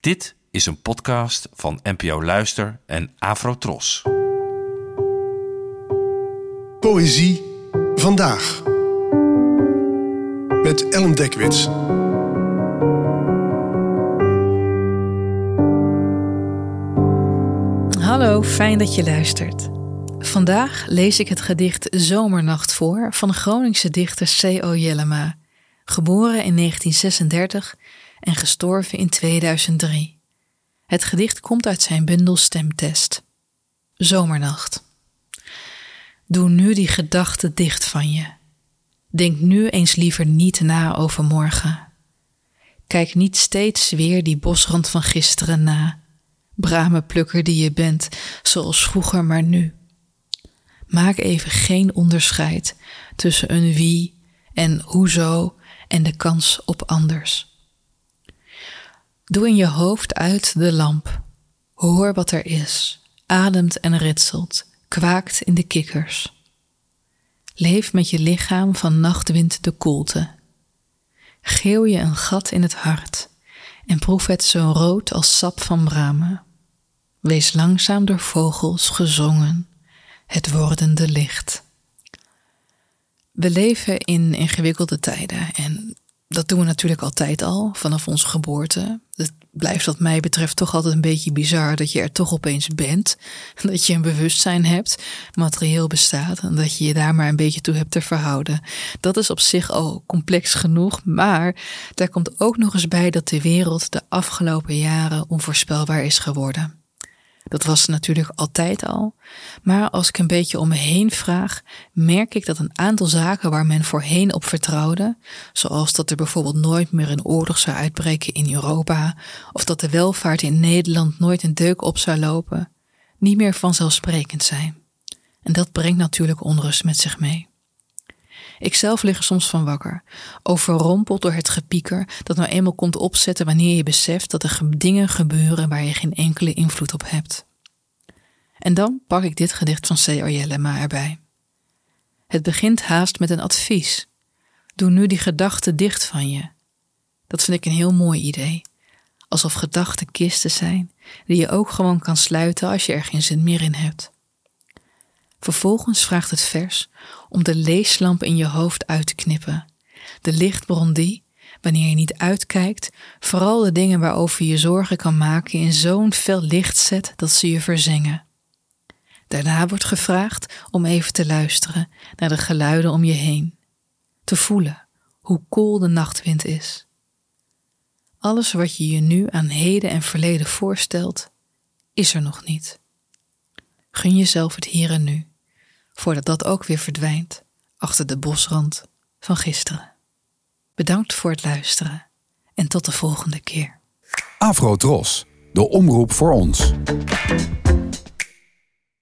Dit is een podcast van NPO Luister en Afrotros. Poëzie vandaag. Met Ellen Dekwits. Hallo, fijn dat je luistert. Vandaag lees ik het gedicht Zomernacht voor van de Groningse dichter C.O. Jellema, geboren in 1936 en gestorven in 2003. Het gedicht komt uit zijn bundel Stemtest. Zomernacht. Doe nu die gedachte dicht van je. Denk nu eens liever niet na over morgen. Kijk niet steeds weer die bosrand van gisteren na. Bramenplukker die je bent, zoals vroeger maar nu. Maak even geen onderscheid tussen een wie en hoezo en de kans op anders. Doe in je hoofd uit de lamp. Hoor wat er is, ademt en ritselt, kwaakt in de kikkers. Leef met je lichaam van nachtwind de koelte. Geeuw je een gat in het hart en proef het zo rood als sap van bramen. Wees langzaam door vogels gezongen, het wordende licht. We leven in ingewikkelde tijden en dat doen we natuurlijk altijd al, vanaf onze geboorte. Het blijft wat mij betreft toch altijd een beetje bizar dat je er toch opeens bent. Dat je een bewustzijn hebt, materieel bestaat en dat je je daar maar een beetje toe hebt te verhouden. Dat is op zich al complex genoeg, maar daar komt ook nog eens bij dat de wereld de afgelopen jaren onvoorspelbaar is geworden. Dat was natuurlijk altijd al. Maar als ik een beetje om me heen vraag, merk ik dat een aantal zaken waar men voorheen op vertrouwde, zoals dat er bijvoorbeeld nooit meer een oorlog zou uitbreken in Europa, of dat de welvaart in Nederland nooit een deuk op zou lopen, niet meer vanzelfsprekend zijn. En dat brengt natuurlijk onrust met zich mee. Ikzelf lig er soms van wakker, overrompeld door het gepieker dat nou eenmaal komt opzetten wanneer je beseft dat er dingen gebeuren waar je geen enkele invloed op hebt. En dan pak ik dit gedicht van C. Jellema erbij. Het begint haast met een advies. Doe nu die gedachten dicht van je. Dat vind ik een heel mooi idee. Alsof gedachten kisten zijn die je ook gewoon kan sluiten als je er geen zin meer in hebt. Vervolgens vraagt het vers om de leeslamp in je hoofd uit te knippen. De lichtbron die, wanneer je niet uitkijkt, vooral de dingen waarover je zorgen kan maken in zo'n fel licht zet dat ze je verzingen. Daarna wordt gevraagd om even te luisteren naar de geluiden om je heen, te voelen hoe koel de nachtwind is. Alles wat je je nu aan heden en verleden voorstelt, is er nog niet. Gun jezelf het hier en nu voordat dat ook weer verdwijnt achter de bosrand van gisteren. Bedankt voor het luisteren en tot de volgende keer. Afro Tros, de omroep voor ons.